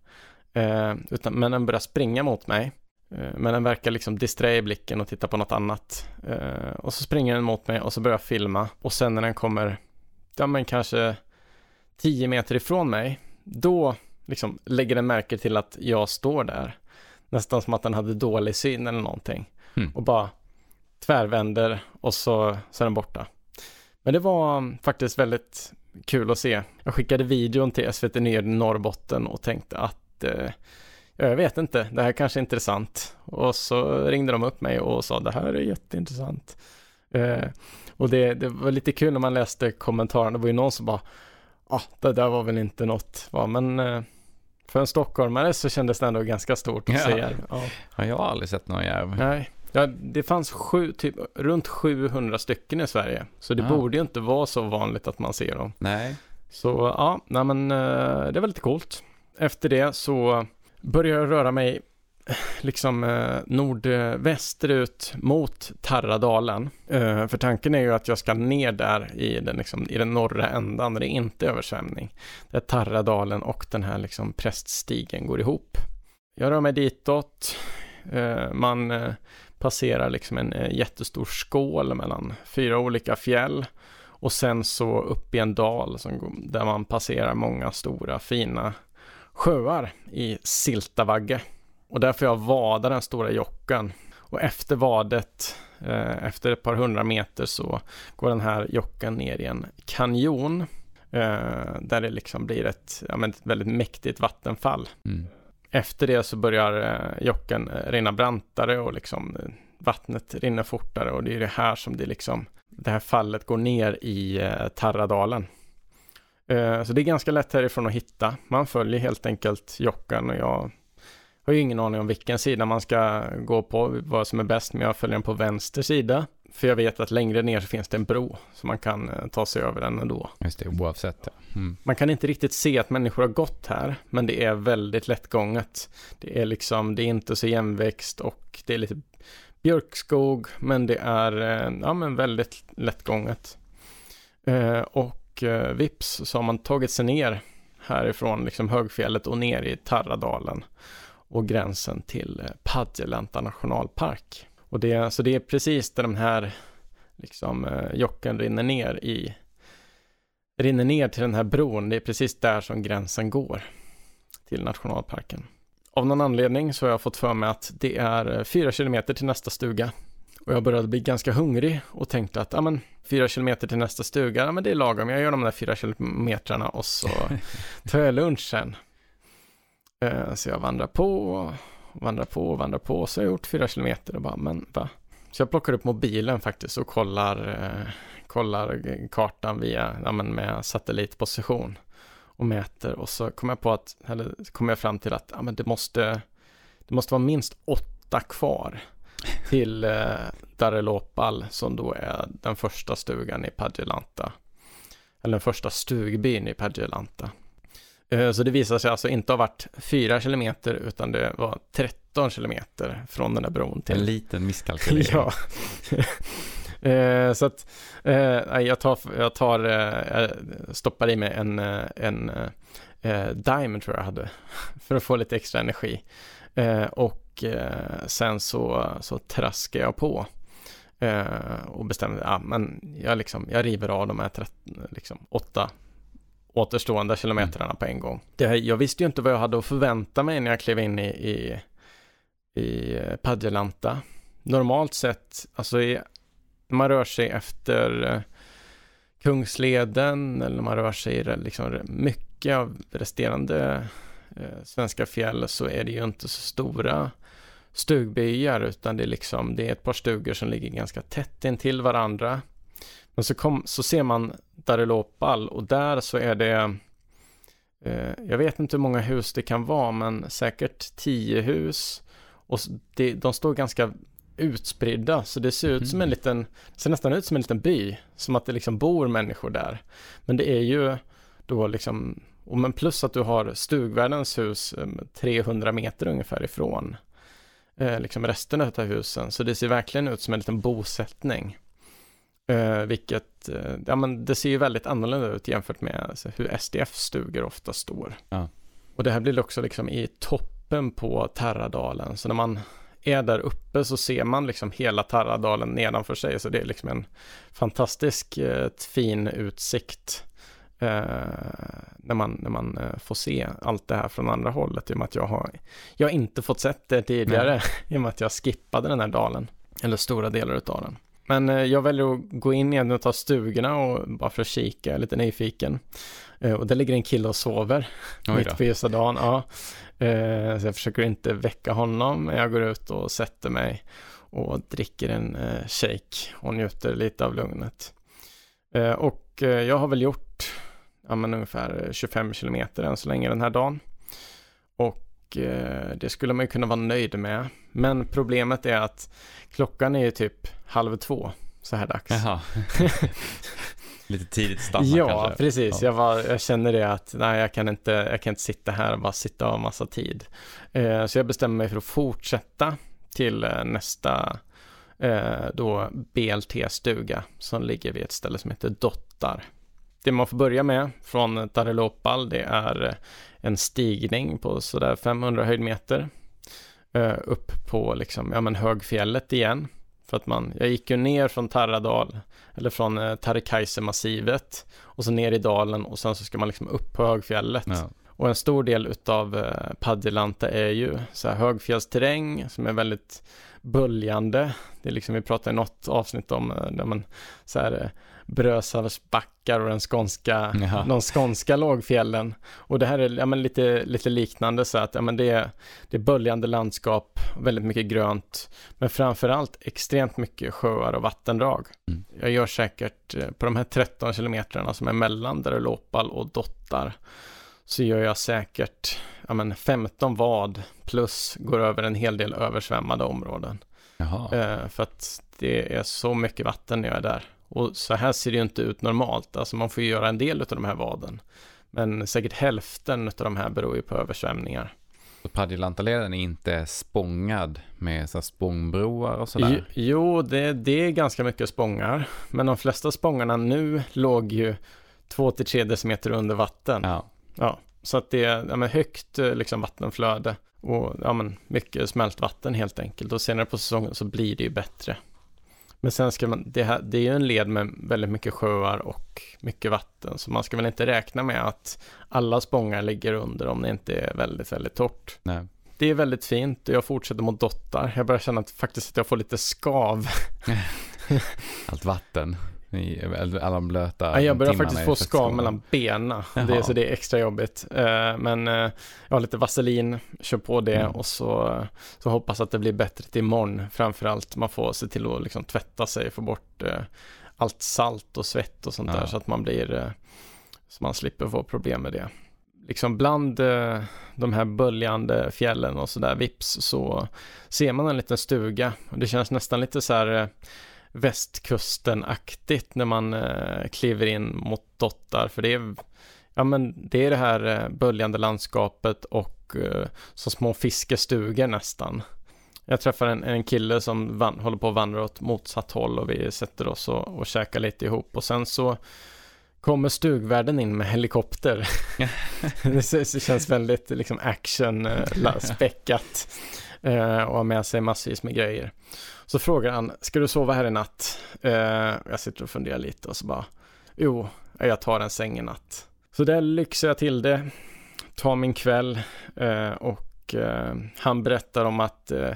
Eh, utan, men den börjar springa mot mig. Eh, men den verkar liksom disträ blicken och titta på något annat. Eh, och så springer den mot mig och så börjar jag filma. Och sen när den kommer, ja men kanske 10 meter ifrån mig, då liksom lägger den märke till att jag står där. Nästan som att den hade dålig syn eller någonting. Mm. Och bara tvärvänder och så, så är den borta. Men det var faktiskt väldigt kul att se. Jag skickade videon till SVT Nyheter Norrbotten och tänkte att eh, jag vet inte, det här kanske är intressant. Och så ringde de upp mig och sa det här är jätteintressant. Eh, och det, det, var lite kul när man läste kommentarerna, det var ju någon som bara, ja, ah, det där var väl inte något, va? men eh, för en stockholmare så kändes det ändå ganska stort att ja. se järv. Ja. ja, jag har aldrig sett någon järv. Nej, ja, det fanns sju, typ, runt 700 stycken i Sverige, så det ja. borde ju inte vara så vanligt att man ser dem. Nej. Så ja, nej men eh, det var lite coolt efter det så börjar jag röra mig liksom eh, nordvästerut mot Tarradalen. Eh, för tanken är ju att jag ska ner där i den, liksom, i den norra ändan där det inte är översvämning. Där Tarradalen och den här liksom präststigen går ihop. Jag rör mig ditåt. Eh, man eh, passerar liksom en eh, jättestor skål mellan fyra olika fjäll. Och sen så upp i en dal som, där man passerar många stora fina sjöar i Siltavagge. Och där får jag vada den stora jocken. Och efter vadet, eh, efter ett par hundra meter så går den här jocken ner i en kanjon. Eh, där det liksom blir ett, ja, men ett väldigt mäktigt vattenfall. Mm. Efter det så börjar eh, jocken eh, rinna brantare och liksom vattnet rinner fortare och det är det här som det liksom, det här fallet går ner i Tarradalen. Eh, så det är ganska lätt härifrån att hitta. Man följer helt enkelt Jockan och jag har ju ingen aning om vilken sida man ska gå på, vad som är bäst, men jag följer den på vänster sida. För jag vet att längre ner så finns det en bro, så man kan eh, ta sig över den ändå. Just det, oavsett. Mm. Man kan inte riktigt se att människor har gått här, men det är väldigt lättgånget. Det är liksom, det är inte så jämväxt och det är lite björkskog, men det är, eh, ja men väldigt lättgånget. och och eh, vips så har man tagit sig ner härifrån liksom högfjället och ner i Tarradalen och gränsen till eh, Padjelanta nationalpark. Och det, så det är precis där den här liksom, eh, jocken rinner ner i rinner ner till den här bron. Det är precis där som gränsen går till nationalparken. Av någon anledning så har jag fått för mig att det är eh, fyra kilometer till nästa stuga och jag började bli ganska hungrig och tänkte att, ja men, fyra kilometer till nästa stuga, ja men det är lagom, jag gör de där fyra kilometrarna och så tar jag lunch sen. Uh, så jag vandrar på, vandrar på, vandrar på, så har jag gjort fyra kilometer och bara, men va? Så jag plockar upp mobilen faktiskt och kollar, uh, kollar kartan via, ja men med satellitposition och mäter och så kommer jag på att, eller kommer jag fram till att, ja men det måste, det måste vara minst åtta kvar till eh, Darelopal som då är den första stugan i Padjelanta. Eller den första stugbyn i Padjelanta. Eh, så det visade sig alltså inte ha varit 4 kilometer utan det var 13 kilometer från den där bron till... En liten misskalkylering. ja. Eh, så att jag tar, jag tar jag stoppar i mig en, en Diamond tror jag hade för att få lite extra energi. Och sen så, så traskar jag på och bestämde, ja men jag liksom, jag river av de här 30, liksom, åtta återstående kilometrarna mm. på en gång. Det, jag visste ju inte vad jag hade att förvänta mig när jag klev in i, i, i eh, Padjelanta. Normalt sett, alltså i, man rör sig efter eh, Kungsleden eller man rör sig i liksom mycket av resterande eh, svenska fjäll så är det ju inte så stora stugbyar utan det är liksom det är ett par stugor som ligger ganska tätt intill varandra. Men så, kom, så ser man Darelopal och där så är det eh, jag vet inte hur många hus det kan vara men säkert tio hus och det, de står ganska utspridda så det ser ut mm. som en liten, ser nästan ut som en liten by, som att det liksom bor människor där. Men det är ju då liksom, och men plus att du har stugvärdens hus 300 meter ungefär ifrån eh, liksom resten av husen, så det ser verkligen ut som en liten bosättning. Eh, vilket, eh, ja men det ser ju väldigt annorlunda ut jämfört med alltså, hur SDF-stugor ofta står. Ja. Och det här blir också liksom i toppen på Terradalen, så när man är där uppe så ser man liksom hela Tarradalen nedanför sig, så det är liksom en fantastisk eh, fin utsikt. Eh, när man, när man eh, får se allt det här från andra hållet i och med att jag har jag har inte fått sett det tidigare Nej. i och med att jag skippade den här dalen eller stora delar av den. Men eh, jag väljer att gå in i en av stugorna och bara för att kika, jag är lite nyfiken. Eh, och där ligger en kille och sover mitt på ljusa dagen. Ja. Så jag försöker inte väcka honom, men jag går ut och sätter mig och dricker en shake och njuter lite av lugnet. Och jag har väl gjort ja, ungefär 25 kilometer än så länge den här dagen. Och det skulle man ju kunna vara nöjd med. Men problemet är att klockan är ju typ halv två så här dags. Jaha. Lite tidigt stanna ja, kanske. Precis. Ja, Jag, var, jag känner det att nej, jag kan inte, jag kan inte sitta här och bara sitta av massa tid. Eh, så jag bestämmer mig för att fortsätta till eh, nästa eh, då BLT-stuga som ligger vid ett ställe som heter Dottar. Det man får börja med från Darelopal det är en stigning på sådär 500 höjdmeter eh, upp på liksom, ja men högfjället igen. För att man, jag gick ju ner från Tarradal, eller från eh, Tarekaise-massivet och så ner i dalen och sen så ska man liksom upp på högfjället. Ja. Och en stor del utav eh, Padjelanta är ju så här högfjällsterräng som är väldigt böljande. Det är liksom, vi pratade i något avsnitt om eh, där man så här eh, Brösarps backar och den skånska, Jaha. de skånska lågfjällen. Och det här är ja, men lite, lite liknande så att ja, men det, är, det är böljande landskap, väldigt mycket grönt, men framförallt extremt mycket sjöar och vattendrag. Mm. Jag gör säkert eh, på de här 13 kilometrarna som är mellan Darelopal och Dottar så gör jag säkert ja, men 15 vad plus går över en hel del översvämmade områden. Eh, för att det är så mycket vatten när jag är där. Och så här ser det ju inte ut normalt, alltså man får ju göra en del av de här vaden. Men säkert hälften av de här beror ju på översvämningar. Så Padjelantaleden är inte spångad med så spångbroar och sådär? Jo, det, det är ganska mycket spångar. Men de flesta spångarna nu låg ju 2-3 decimeter under vatten. Ja. Ja. Så att det är ja, högt eh, liksom, vattenflöde och ja, men, mycket smält vatten helt enkelt. Och senare på säsongen så blir det ju bättre. Men sen ska man, det, här, det är ju en led med väldigt mycket sjöar och mycket vatten, så man ska väl inte räkna med att alla spångar ligger under om det inte är väldigt, väldigt torrt. Nej. Det är väldigt fint och jag fortsätter mot dottar. Jag börjar känna att faktiskt att jag får lite skav. Allt vatten alla de blöta ja, Jag börjar faktiskt få skav mellan benen. Det, så det är extra jobbigt. Uh, men uh, jag har lite vaselin, kör på det mm. och så, så hoppas att det blir bättre till imorgon. Framförallt man får se till att liksom tvätta sig, få bort uh, allt salt och svett och sånt ja. där så att man blir, så man slipper få problem med det. Liksom bland de här böljande fjällen och sådär, vips, så ser man en liten stuga. Det känns nästan lite så här västkusten-aktigt när man eh, kliver in mot Dottar, för det är ja men det är det här eh, böljande landskapet och eh, så små fiskestugor nästan. Jag träffar en, en kille som van, håller på att vandra åt motsatt håll och vi sätter oss och, och käkar lite ihop och sen så kommer stugvärden in med helikopter. det känns väldigt liksom action eh, eh, och har med sig massvis med grejer. Så frågar han, ska du sova här i natt? Eh, jag sitter och funderar lite och så bara, jo, jag tar en säng i natt. Så där lyxar jag till det, tar min kväll eh, och eh, han berättar om att eh,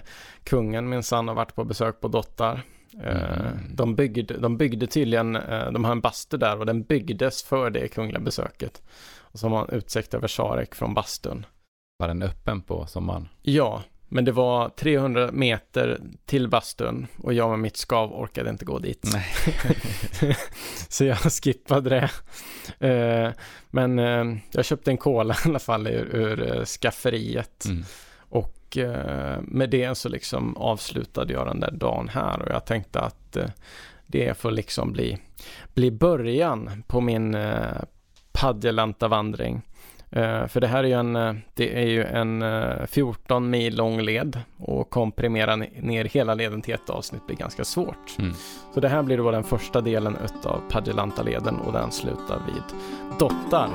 kungen minsann har varit på besök på Dottar. Mm. De, byggde, de byggde tydligen, de har en bastu där och den byggdes för det kungliga besöket. Och så har man utsikt över Sarek från bastun. Var den öppen på sommaren? Ja, men det var 300 meter till bastun och jag med mitt skav orkade inte gå dit. så jag skippade det. Eh, men eh, jag köpte en cola i alla fall ur, ur eh, skafferiet. Mm. Och med det så liksom avslutade jag den där dagen här och jag tänkte att det får liksom bli, bli början på min Padjelanta vandring. Uh, för det här är ju en, eh, det är ju en uh, 14 mil lång led och komprimera ner hela leden till ett avsnitt blir ganska svårt. Mm. Så det här blir då den första delen utav Padjelanta-leden och den slutar vid Dottar.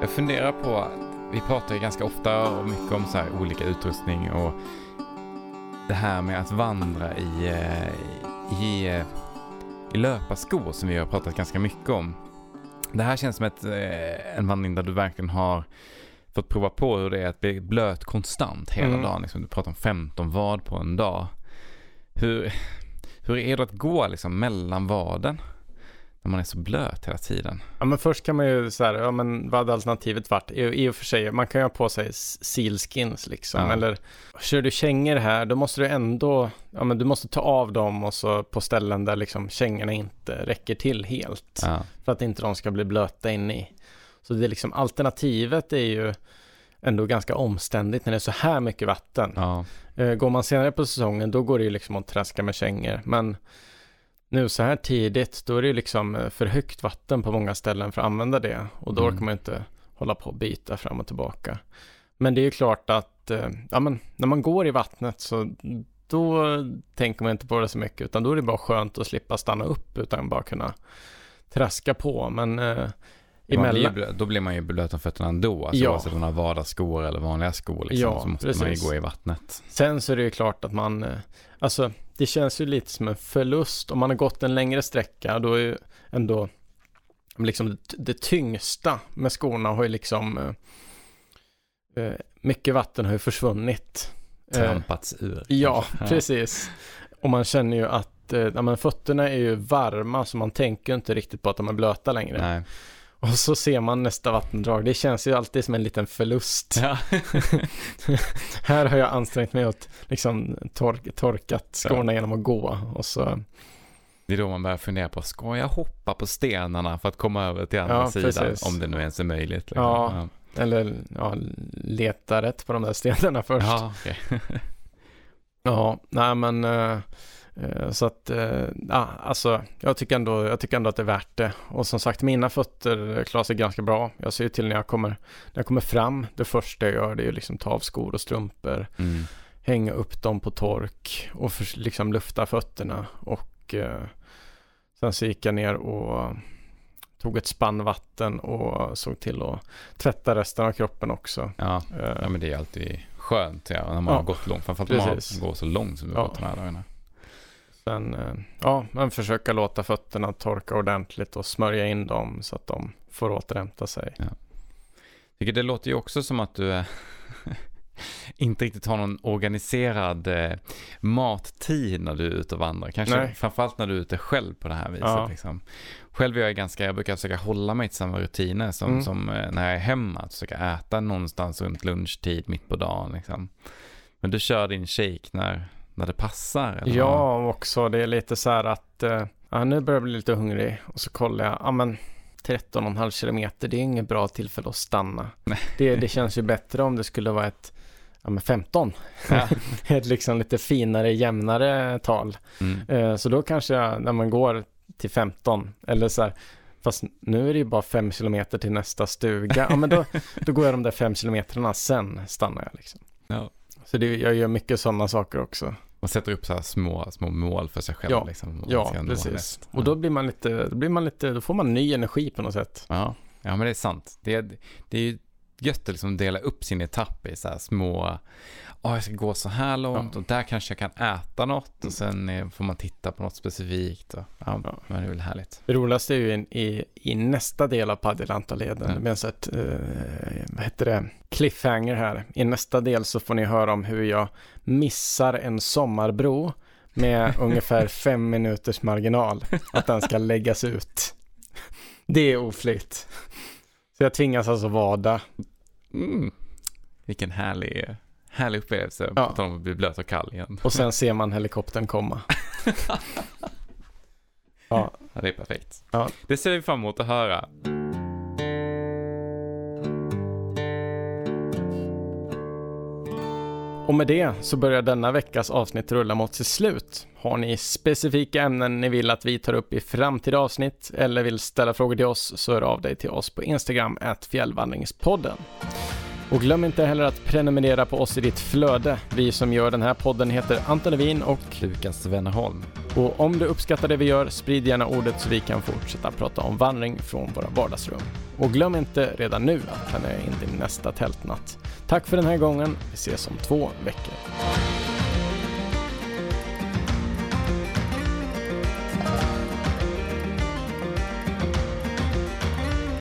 Jag funderar på, vi pratar ju ganska ofta och mycket om så här olika utrustning och det här med att vandra i, eh, i, eh, i löparskor som vi har pratat ganska mycket om. Det här känns som ett, eh, en vandring där du verkligen har fått prova på hur det är att bli blöt konstant hela mm. dagen. Liksom, du pratar om 15 vad på en dag. Hur, hur är det att gå liksom mellan vaden? När man är så blöt hela tiden. Ja men först kan man ju så här, ja men vad hade alternativet varit? I, I och för sig, man kan ju ha på sig sealskins liksom. Ja. Eller kör du kängor här, då måste du ändå, ja men du måste ta av dem och så på ställen där liksom kängorna inte räcker till helt. Ja. För att inte de ska bli blöta in i. Så det är liksom, alternativet är ju ändå ganska omständigt när det är så här mycket vatten. Ja. Eh, går man senare på säsongen, då går det ju liksom att traska med kängor. Men nu så här tidigt, då är det ju liksom eh, för högt vatten på många ställen för att använda det. Och då mm. orkar man inte hålla på och byta fram och tillbaka. Men det är ju klart att, eh, ja men när man går i vattnet så då tänker man inte på det så mycket, utan då är det bara skönt att slippa stanna upp, utan bara kunna traska på. Men eh, emellan... Blir då blir man ju blöt om fötterna ändå, alltså ja. oavsett om man har vardagsskor eller vanliga skor liksom, ja, så måste precis. man ju gå i vattnet. Sen så är det ju klart att man, eh, alltså det känns ju lite som en förlust. Om man har gått en längre sträcka, då är ju ändå liksom det, tyngsta med skorna har ju liksom eh, eh mycket vatten har ju försvunnit. Trampats ur. Ja, precis. Och man känner ju att ja, men fötterna är ju varma så man tänker inte riktigt på att de är blöta längre. Nej. Och så ser man nästa vattendrag. Det känns ju alltid som en liten förlust. Ja. här har jag ansträngt mig åt liksom tork, torkat skorna ja. genom att gå. Och så... Det är då man börjar fundera på, ska jag hoppa på stenarna för att komma över till andra ja, sidan? Precis. Om det nu ens är möjligt. Liksom. Ja, eller ja, leta rätt på de där stenarna först. Ja, okay. ja nej men... Eh, så att, eh, ja, alltså, jag tycker, ändå, jag tycker ändå att det är värt det. Och som sagt, mina fötter klarar sig ganska bra. Jag ser ju till när jag kommer, när jag kommer fram, det första jag gör det är liksom ta av skor och strumpor, mm. hänga upp dem på tork och för, liksom lufta fötterna. Och eh, sen så gick jag ner och tog ett spann vatten och såg till att tvätta resten av kroppen också. Ja, uh, ja men det är alltid skönt ja, när man ja, har gått långt, framförallt om man går så långt som du har ja. gått de här dagarna. Sen, eh, ja, men försöka låta fötterna torka ordentligt och smörja in dem så att de får återhämta sig. Ja. Tycker det låter ju också som att du inte riktigt har någon organiserad eh, mattid när du är ute och vandrar. Kanske Nej. framförallt när du är ute själv på det här viset. Ja. Liksom. Själv är jag ganska, jag brukar försöka hålla mig till samma rutiner som, mm. som eh, när jag är hemma. Att försöka äta någonstans runt lunchtid mitt på dagen. Liksom. Men du kör din shake när, när det passar? Eller ja, också. Det är lite så här att uh, ja, nu börjar jag bli lite hungrig och så kollar jag, ja men 13,5 kilometer, det är inget bra tillfälle att stanna. Det, det känns ju bättre om det skulle vara ett ja, men 15. Ja. Ett liksom lite finare, jämnare tal. Mm. Eh, så då kanske jag, när man går till 15, eller så här, fast nu är det ju bara 5 kilometer till nästa stuga. Ja, men då, då går jag de där 5 kilometrarna, sen stannar jag liksom. Ja. Så det, jag gör mycket sådana saker också. Man sätter upp så små, små mål för sig själv. Ja, liksom, Ja, precis. Och då blir man lite, då blir man lite, då får man ny energi på något sätt. Ja, ja men det är sant. Det det är ju gött att liksom dela upp sin etapp i så här små, ja jag ska gå så här långt och där kanske jag kan äta något och sen eh, får man titta på något specifikt. Och, ja, Ja. men det är väl härligt. Det roligaste är ju i, i, i nästa del av Padjelantaleden, Ja. en sån här, eh, vad heter det, cliffhanger här. I nästa del så får ni höra om hur jag missar en sommarbro med ungefär fem minuters marginal, att den ska läggas ut. Det är oflyt. Så jag tvingas alltså vada. Mm. Vilken härlig, härlig upplevelse. Ja. På tal om att bli blöt och kall igen. Och sen ser man helikoptern komma. Ja, Ja, det är perfekt. Ja. Det ser vi fram emot att höra. Och med det så börjar denna veckas avsnitt rulla mot sitt slut. Har ni specifika ämnen ni vill att vi tar upp i framtida avsnitt eller vill ställa frågor till oss så hör av dig till oss på Instagram, fjällvandringspodden. Och glöm inte heller att prenumerera på oss i ditt flöde. Vi som gör den här podden heter Anton Levin och, Lukas Wennerholm. och om du uppskattar det vi gör, sprid gärna ordet så vi kan fortsätta prata om vandring från våra vardagsrum. Och glöm inte redan nu att planera in din nästa tältnatt. Tack för den här gången. Vi ses om två veckor.